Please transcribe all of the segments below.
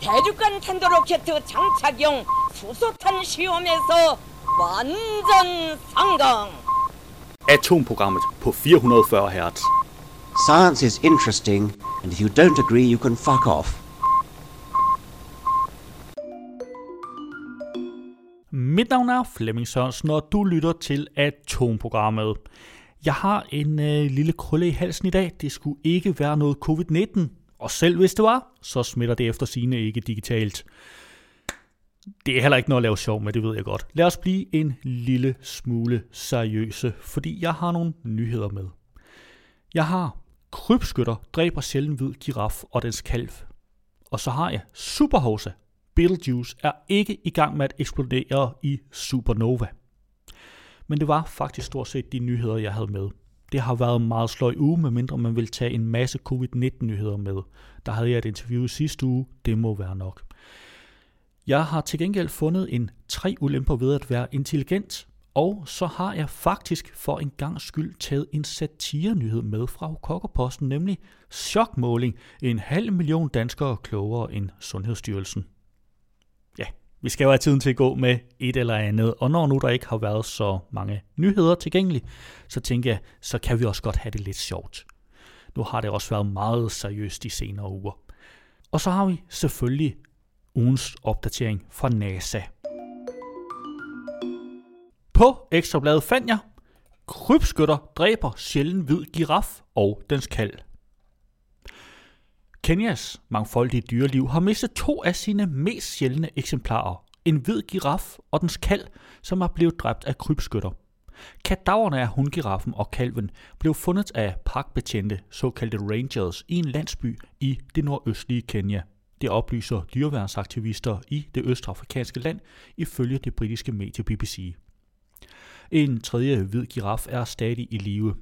대륙간 탄도로켓 장착용 수소탄 시험에서 완전 성공. Atomprogrammet på 440 Hz. Science is interesting, and if you don't agree, you can fuck off. Mit navn er Flemming Sørensen, og du lytter til Atomprogrammet. Jeg har en øh, lille krølle i halsen i dag. Det skulle ikke være noget covid-19. og selv hvis det var, så smitter det efter sine ikke digitalt. Det er heller ikke noget at lave sjov med, det ved jeg godt. Lad os blive en lille smule seriøse, fordi jeg har nogle nyheder med. Jeg har krybskytter dræber sjældent hvid giraf og dens kalv. Og så har jeg Superhosa. Beetlejuice er ikke i gang med at eksplodere i supernova. Men det var faktisk stort set de nyheder, jeg havde med. Det har været en meget sløj uge, medmindre man vil tage en masse covid-19-nyheder med. Der havde jeg et interview sidste uge, det må være nok. Jeg har til gengæld fundet en tre ulemper ved at være intelligent, og så har jeg faktisk for en gang skyld taget en satirenyhed med fra Kokkerposten, nemlig chokmåling. En halv million danskere klogere end Sundhedsstyrelsen. Vi skal jo have tiden til at gå med et eller andet, og når nu der ikke har været så mange nyheder tilgængelige, så tænker jeg, så kan vi også godt have det lidt sjovt. Nu har det også været meget seriøst de senere uger. Og så har vi selvfølgelig ugens opdatering fra NASA. På Ekstrabladet fandt jeg, krybskytter dræber sjældent hvid giraf og dens kald. Kenyas mangfoldige dyreliv har mistet to af sine mest sjældne eksemplarer. En hvid giraf og dens kalv, som er blevet dræbt af krybskytter. Kadaverne af hundgiraffen og kalven blev fundet af parkbetjente, såkaldte rangers, i en landsby i det nordøstlige Kenya. Det oplyser dyreværnsaktivister i det østafrikanske land, ifølge det britiske medie BBC. En tredje hvid giraf er stadig i live.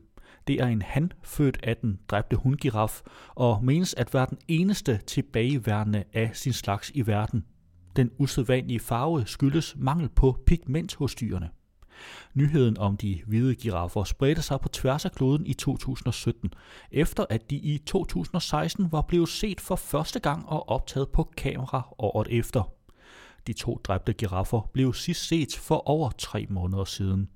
Det er en han født af den dræbte hundgiraf og menes at være den eneste tilbageværende af sin slags i verden. Den usædvanlige farve skyldes mangel på pigment hos dyrene. Nyheden om de hvide giraffer spredte sig på tværs af kloden i 2017, efter at de i 2016 var blevet set for første gang og optaget på kamera året efter. De to dræbte giraffer blev sidst set for over tre måneder siden.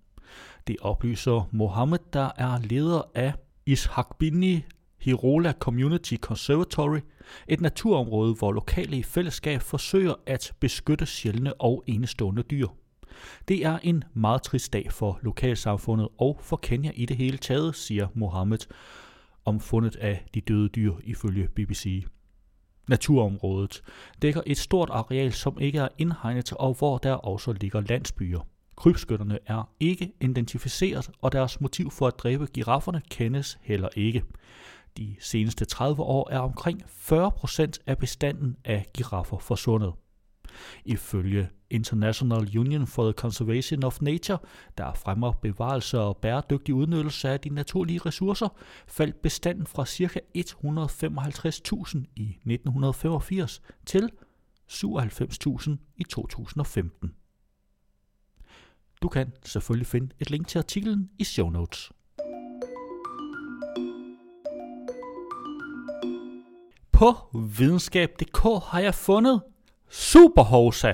Det oplyser Mohammed, der er leder af Ishakbini Hirola Community Conservatory, et naturområde, hvor lokale i fællesskab forsøger at beskytte sjældne og enestående dyr. Det er en meget trist dag for lokalsamfundet og for Kenya i det hele taget, siger Mohammed om fundet af de døde dyr ifølge BBC. Naturområdet dækker et stort areal, som ikke er indhegnet og hvor der også ligger landsbyer. Krybskytterne er ikke identificeret, og deres motiv for at dræbe girafferne kendes heller ikke. De seneste 30 år er omkring 40% af bestanden af giraffer forsvundet. Ifølge International Union for the Conservation of Nature, der fremmer bevarelse og bæredygtig udnyttelse af de naturlige ressourcer, faldt bestanden fra ca. 155.000 i 1985 til 97.000 i 2015. Du kan selvfølgelig finde et link til artiklen i show notes. På videnskab.dk har jeg fundet Superhosa.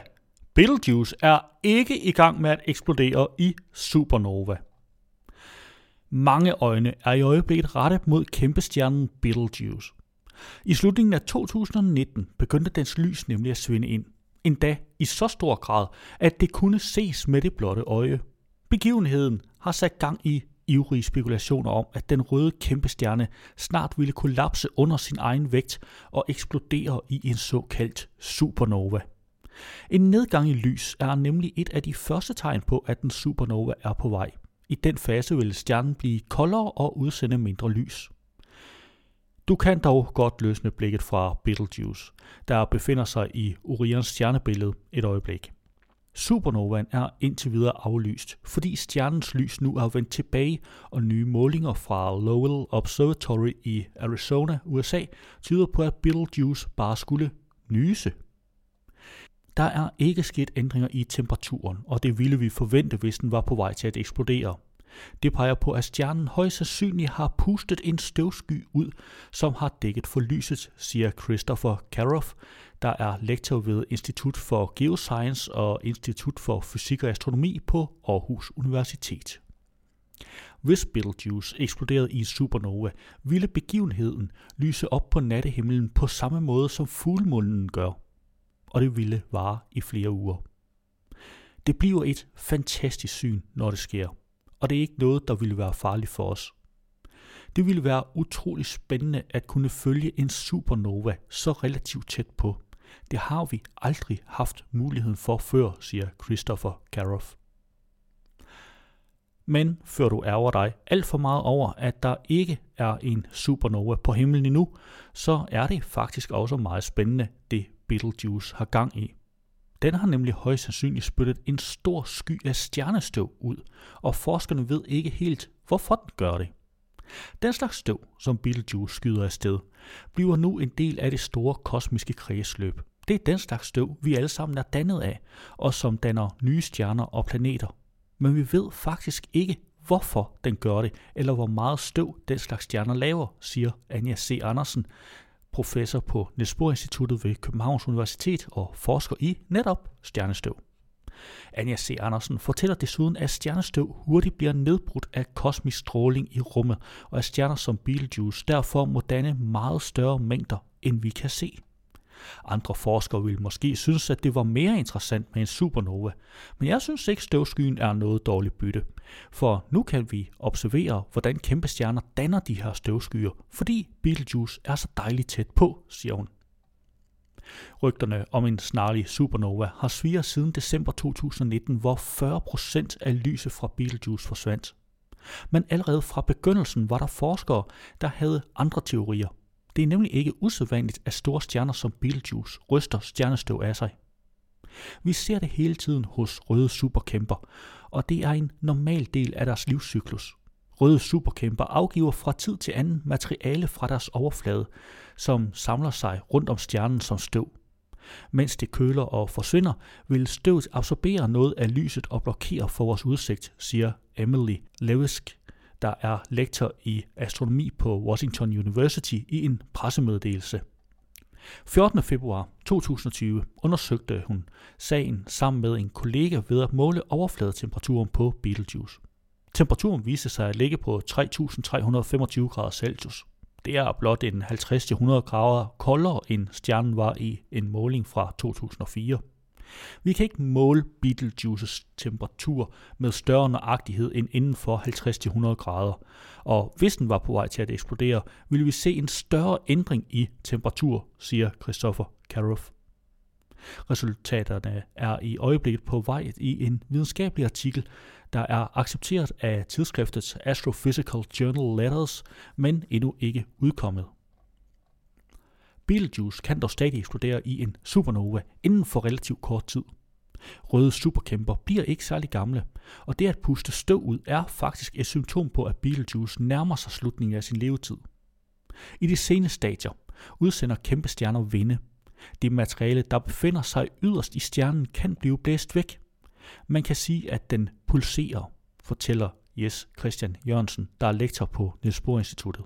Betelgeuse er ikke i gang med at eksplodere i supernova. Mange øjne er i øjeblikket rettet mod kæmpestjernen Betelgeuse. I slutningen af 2019 begyndte dens lys nemlig at svinde ind – endda i så stor grad, at det kunne ses med det blotte øje. Begivenheden har sat gang i ivrige spekulationer om, at den røde kæmpestjerne snart ville kollapse under sin egen vægt og eksplodere i en såkaldt supernova. En nedgang i lys er nemlig et af de første tegn på, at en supernova er på vej. I den fase vil stjernen blive koldere og udsende mindre lys. Du kan dog godt løsne blikket fra Betelgeuse, der befinder sig i Orions stjernebillede et øjeblik. Supernovaen er indtil videre aflyst, fordi stjernens lys nu er vendt tilbage, og nye målinger fra Lowell Observatory i Arizona, USA, tyder på, at Betelgeuse bare skulle nyse. Der er ikke sket ændringer i temperaturen, og det ville vi forvente, hvis den var på vej til at eksplodere – det peger på, at stjernen højst sandsynligt har pustet en støvsky ud, som har dækket for lyset, siger Christopher Karoff, der er lektor ved Institut for Geoscience og Institut for Fysik og Astronomi på Aarhus Universitet. Hvis Betelgeuse eksploderede i en supernova, ville begivenheden lyse op på nattehimlen på samme måde som fuldmånen gør, og det ville vare i flere uger. Det bliver et fantastisk syn, når det sker, og det er ikke noget, der ville være farligt for os. Det ville være utrolig spændende at kunne følge en supernova så relativt tæt på. Det har vi aldrig haft muligheden for før, siger Christopher Karoff. Men før du ærger dig alt for meget over, at der ikke er en supernova på himlen endnu, så er det faktisk også meget spændende, det Beetlejuice har gang i. Den har nemlig højst sandsynligt spyttet en stor sky af stjernestøv ud, og forskerne ved ikke helt, hvorfor den gør det. Den slags støv, som Betelgeuse skyder afsted, bliver nu en del af det store kosmiske kredsløb. Det er den slags støv, vi alle sammen er dannet af, og som danner nye stjerner og planeter. Men vi ved faktisk ikke, hvorfor den gør det, eller hvor meget støv den slags stjerner laver, siger Anja C. Andersen, professor på Niels Bohr Instituttet ved Københavns Universitet og forsker i netop stjernestøv. Anja C. Andersen fortæller desuden, at stjernestøv hurtigt bliver nedbrudt af kosmisk stråling i rummet, og at stjerner som Betelgeuse derfor må danne meget større mængder, end vi kan se. Andre forskere vil måske synes, at det var mere interessant med en supernova, men jeg synes ikke, støvskyen er noget dårligt bytte. For nu kan vi observere, hvordan kæmpe stjerner danner de her støvskyer, fordi Betelgeuse er så dejligt tæt på, siger hun. Rygterne om en snarlig supernova har sviger siden december 2019, hvor 40% af lyset fra Betelgeuse forsvandt. Men allerede fra begyndelsen var der forskere, der havde andre teorier. Det er nemlig ikke usædvanligt, at store stjerner som Beetlejuice ryster stjernestøv af sig. Vi ser det hele tiden hos røde superkæmper, og det er en normal del af deres livscyklus. Røde superkæmper afgiver fra tid til anden materiale fra deres overflade, som samler sig rundt om stjernen som støv. Mens det køler og forsvinder, vil støvet absorbere noget af lyset og blokere for vores udsigt, siger Emily Lewisk, der er lektor i astronomi på Washington University i en pressemeddelelse. 14. februar 2020 undersøgte hun sagen sammen med en kollega ved at måle overfladetemperaturen på Betelgeuse. Temperaturen viste sig at ligge på 3.325 grader Celsius. Det er blot en 50-100 grader koldere end stjernen var i en måling fra 2004. Vi kan ikke måle Beetlejuices temperatur med større nøjagtighed end inden for 50-100 grader, og hvis den var på vej til at eksplodere, ville vi se en større ændring i temperatur, siger Christopher Karoff. Resultaterne er i øjeblikket på vej i en videnskabelig artikel, der er accepteret af tidsskriftet Astrophysical Journal Letters, men endnu ikke udkommet. Betelgeuse kan dog stadig eksplodere i en supernova inden for relativt kort tid. Røde superkæmper bliver ikke særlig gamle, og det at puste støv ud er faktisk et symptom på, at Betelgeuse nærmer sig slutningen af sin levetid. I de sene stadier udsender kæmpe stjerner vinde. Det materiale, der befinder sig yderst i stjernen, kan blive blæst væk. Man kan sige, at den pulserer, fortæller Jes Christian Jørgensen, der er lektor på Niels Bohr Instituttet.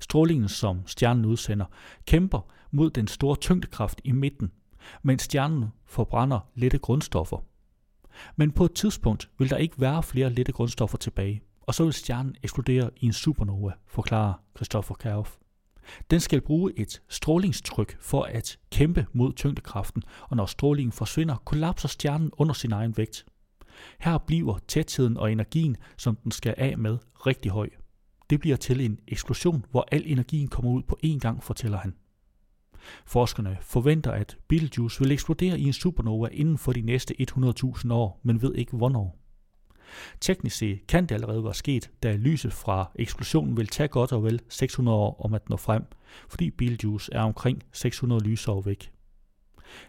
Strålingen, som stjernen udsender, kæmper mod den store tyngdekraft i midten, mens stjernen forbrænder lette grundstoffer. Men på et tidspunkt vil der ikke være flere lette grundstoffer tilbage, og så vil stjernen eksplodere i en supernova, forklarer Christopher Kauf. Den skal bruge et strålingstryk for at kæmpe mod tyngdekraften, og når strålingen forsvinder, kollapser stjernen under sin egen vægt. Her bliver tætheden og energien, som den skal af med, rigtig høj. Det bliver til en eksplosion, hvor al energien kommer ud på én gang, fortæller han. Forskerne forventer, at Betelgeuse vil eksplodere i en supernova inden for de næste 100.000 år, men ved ikke hvornår. Teknisk set kan det allerede være sket, da lyset fra eksplosionen vil tage godt og vel 600 år om at nå frem, fordi Betelgeuse er omkring 600 lysår væk.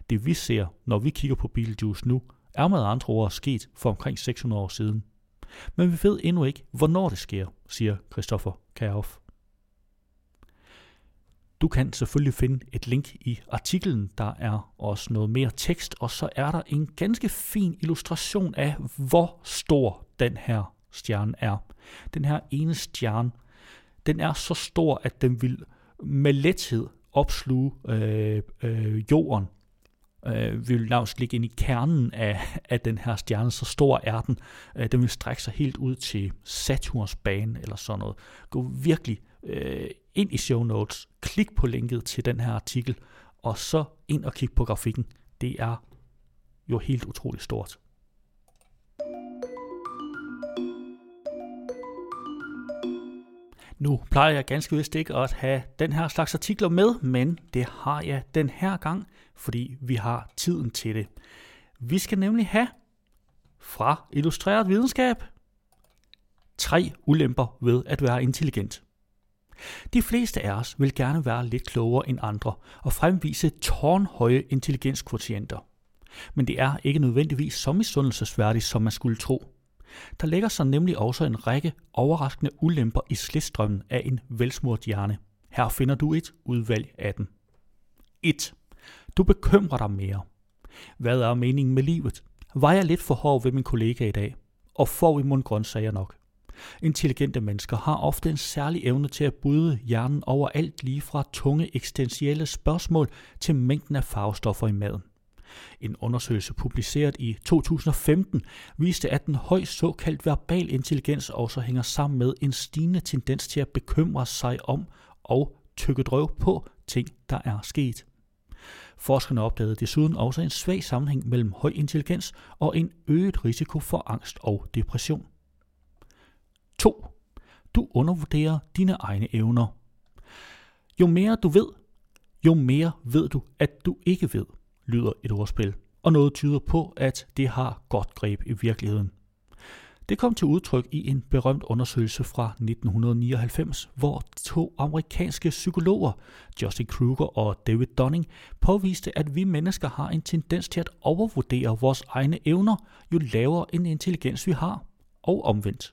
Det vi ser, når vi kigger på Betelgeuse nu, er med andre ord sket for omkring 600 år siden. Men vi ved endnu ikke, hvornår det sker, siger Christoffer Kærhoff. Du kan selvfølgelig finde et link i artiklen. Der er også noget mere tekst, og så er der en ganske fin illustration af, hvor stor den her stjerne er. Den her ene stjerne, den er så stor, at den vil med lethed opsluge øh, øh, jorden. Øh, vil nærmest ligge ind i kernen af, af den her stjerne, så stor er den. Øh, den vil strække sig helt ud til Saturns bane eller sådan noget. Gå virkelig øh, ind i show notes, klik på linket til den her artikel, og så ind og kig på grafikken. Det er jo helt utroligt stort. Nu plejer jeg ganske vist ikke at have den her slags artikler med, men det har jeg den her gang, fordi vi har tiden til det. Vi skal nemlig have fra Illustreret Videnskab tre ulemper ved at være intelligent. De fleste af os vil gerne være lidt klogere end andre og fremvise tårnhøje intelligenskvotienter. Men det er ikke nødvendigvis så misundelsesværdigt, som man skulle tro. Der lægger sig nemlig også en række overraskende ulemper i slidstrømmen af en velsmurt hjerne. Her finder du et udvalg af dem. 1. Du bekymrer dig mere. Hvad er meningen med livet? Var jeg lidt for hård ved min kollega i dag? Og får vi mundgrøntsager nok? Intelligente mennesker har ofte en særlig evne til at bryde hjernen over alt lige fra tunge eksistentielle spørgsmål til mængden af farvestoffer i maden. En undersøgelse publiceret i 2015 viste, at den høj såkaldt verbal intelligens også hænger sammen med en stigende tendens til at bekymre sig om og tykke drøv på ting, der er sket. Forskerne opdagede desuden også en svag sammenhæng mellem høj intelligens og en øget risiko for angst og depression. 2. Du undervurderer dine egne evner. Jo mere du ved, jo mere ved du, at du ikke ved, lyder et ordspil, og noget tyder på, at det har godt greb i virkeligheden. Det kom til udtryk i en berømt undersøgelse fra 1999, hvor to amerikanske psykologer, Justin Kruger og David Dunning, påviste, at vi mennesker har en tendens til at overvurdere vores egne evner, jo lavere en intelligens vi har, og omvendt.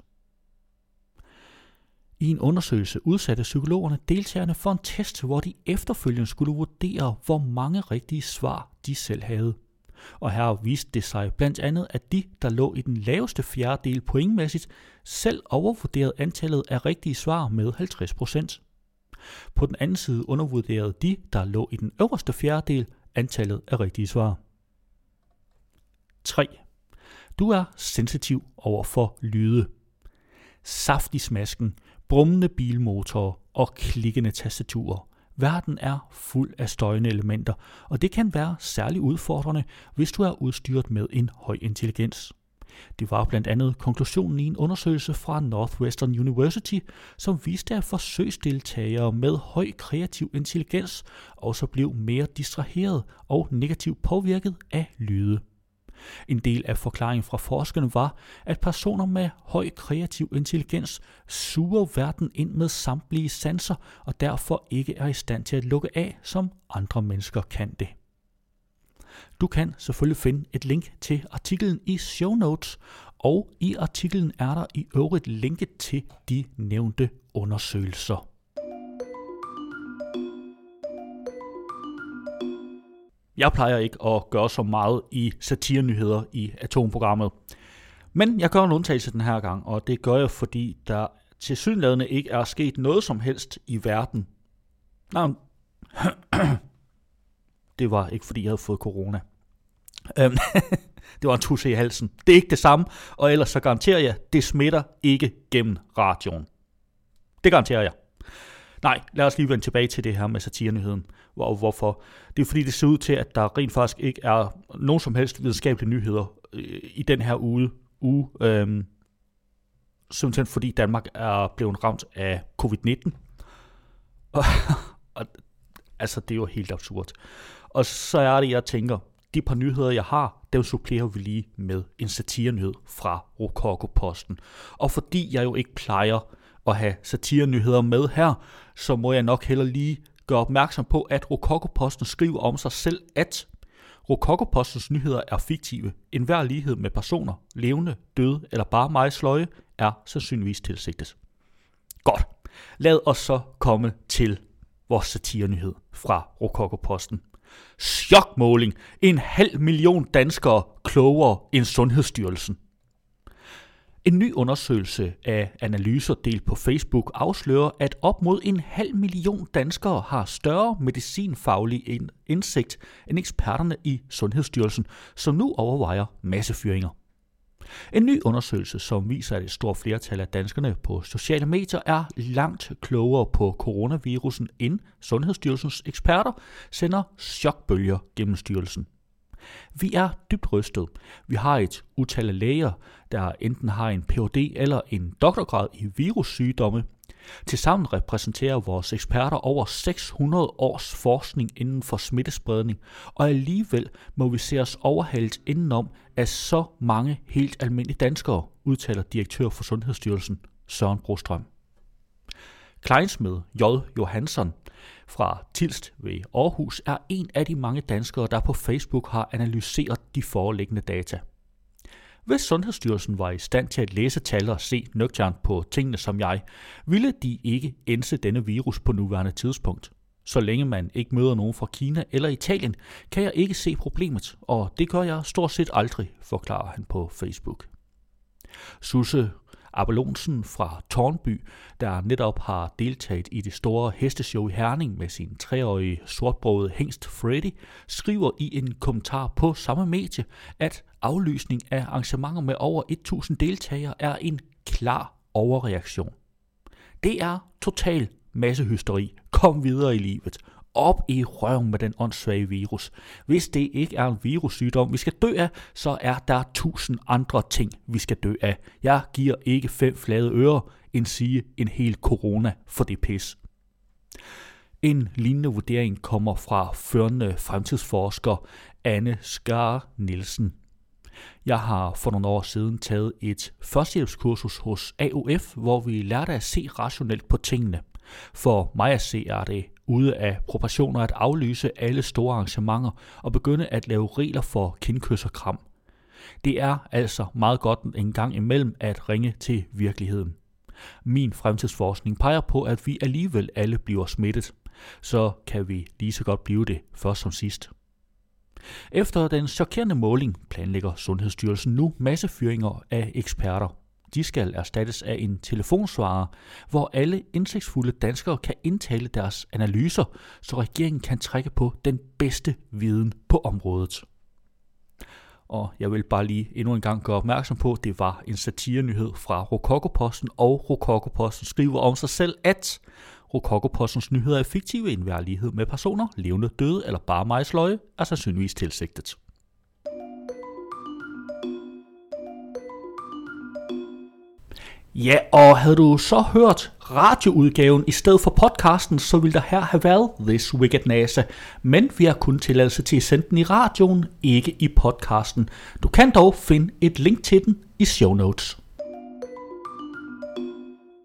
I en undersøgelse udsatte psykologerne deltagerne for en test, hvor de efterfølgende skulle vurdere, hvor mange rigtige svar de selv havde. Og her viste det sig blandt andet, at de, der lå i den laveste fjerdedel pointmæssigt, selv overvurderede antallet af rigtige svar med 50%. På den anden side undervurderede de, der lå i den øverste fjerdedel, antallet af rigtige svar. 3. Du er sensitiv over for lyde. Saftig smasken, brummende bilmotorer og klikkende tastaturer. Verden er fuld af støjende elementer, og det kan være særlig udfordrende, hvis du er udstyret med en høj intelligens. Det var blandt andet konklusionen i en undersøgelse fra Northwestern University, som viste, at forsøgsdeltagere med høj kreativ intelligens også blev mere distraheret og negativt påvirket af lyde. En del af forklaringen fra forskerne var, at personer med høj kreativ intelligens suger verden ind med samtlige sanser og derfor ikke er i stand til at lukke af, som andre mennesker kan det. Du kan selvfølgelig finde et link til artiklen i show notes, og i artiklen er der i øvrigt linket til de nævnte undersøgelser. Jeg plejer ikke at gøre så meget i satirenyheder i atomprogrammet. Men jeg gør en undtagelse den her gang, og det gør jeg, fordi der til synlædende ikke er sket noget som helst i verden. Nej, det var ikke fordi jeg havde fået corona. Øhm, det var en tusse i halsen. Det er ikke det samme, og ellers så garanterer jeg, det smitter ikke gennem radioen. Det garanterer jeg. Nej, lad os lige vende tilbage til det her med satirenyheden. Hvor, hvorfor? Det er fordi, det ser ud til, at der rent faktisk ikke er nogen som helst videnskabelige nyheder øh, i den her uge. uge øhm, simpelthen fordi Danmark er blevet ramt af covid-19. Og, og, altså, det er jo helt absurd. Og så er det, jeg tænker, de par nyheder, jeg har, dem supplerer vi lige med en satirenyhed fra Rokoko-posten. Og fordi jeg jo ikke plejer at have satirenyheder med her, så må jeg nok heller lige gøre opmærksom på, at Rokokoposten skriver om sig selv, at Rokokopostens nyheder er fiktive. En hver lighed med personer, levende, døde eller bare meget sløje, er sandsynligvis tilsigtet. Godt. Lad os så komme til vores satirenyhed fra Rokokoposten. Chokmåling. En halv million danskere klogere end Sundhedsstyrelsen. En ny undersøgelse af analyser delt på Facebook afslører, at op mod en halv million danskere har større medicinfaglig indsigt end eksperterne i Sundhedsstyrelsen, som nu overvejer massefyringer. En ny undersøgelse, som viser, at et stort flertal af danskerne på sociale medier er langt klogere på coronavirusen end Sundhedsstyrelsens eksperter, sender chokbølger gennem styrelsen. Vi er dybt rystet. Vi har et utal af læger, der enten har en Ph.D. eller en doktorgrad i virussygdomme. Tilsammen repræsenterer vores eksperter over 600 års forskning inden for smittespredning, og alligevel må vi se os overhalet indenom af så mange helt almindelige danskere, udtaler direktør for Sundhedsstyrelsen Søren Brostrøm. Kleinsmed J. Johansson fra Tilst ved Aarhus er en af de mange danskere, der på Facebook har analyseret de foreliggende data. Hvis Sundhedsstyrelsen var i stand til at læse tal og se nøgternt på tingene som jeg, ville de ikke ense denne virus på nuværende tidspunkt. Så længe man ikke møder nogen fra Kina eller Italien, kan jeg ikke se problemet, og det gør jeg stort set aldrig, forklarer han på Facebook. Susse Abelonsen fra Tornby, der netop har deltaget i det store hesteshow i Herning med sin treårige sortbrogede hengst Freddy, skriver i en kommentar på samme medie, at aflysning af arrangementer med over 1000 deltagere er en klar overreaktion. Det er total massehysteri. Kom videre i livet op i røven med den åndssvage virus. Hvis det ikke er en virussygdom, vi skal dø af, så er der tusind andre ting, vi skal dø af. Jeg giver ikke fem flade ører, end sige en hel corona for det pis. En lignende vurdering kommer fra førende fremtidsforsker Anne Skar Nielsen. Jeg har for nogle år siden taget et førstehjælpskursus hos AOF, hvor vi lærte at se rationelt på tingene. For mig at se er det ude af proportioner at aflyse alle store arrangementer og begynde at lave regler for kindkys og kram. Det er altså meget godt en gang imellem at ringe til virkeligheden. Min fremtidsforskning peger på, at vi alligevel alle bliver smittet. Så kan vi lige så godt blive det først som sidst. Efter den chokerende måling planlægger Sundhedsstyrelsen nu massefyringer af eksperter de skal erstattes af en telefonsvarer, hvor alle indsigtsfulde danskere kan indtale deres analyser, så regeringen kan trække på den bedste viden på området. Og jeg vil bare lige endnu en gang gøre opmærksom på, at det var en satirenyhed fra Rokokoposten, og Rokokoposten skriver om sig selv, at Rokokopostens nyheder er fiktive i enhver lighed med personer, levende, døde eller bare majsløje, er sandsynligvis tilsigtet. Ja, og havde du så hørt radioudgaven i stedet for podcasten, så ville der her have været This Wicked NASA. Men vi har kun tilladelse til at sende den i radioen, ikke i podcasten. Du kan dog finde et link til den i show notes.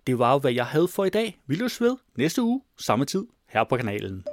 Det var jo, hvad jeg havde for i dag. Vi løs ved næste uge, samme tid, her på kanalen.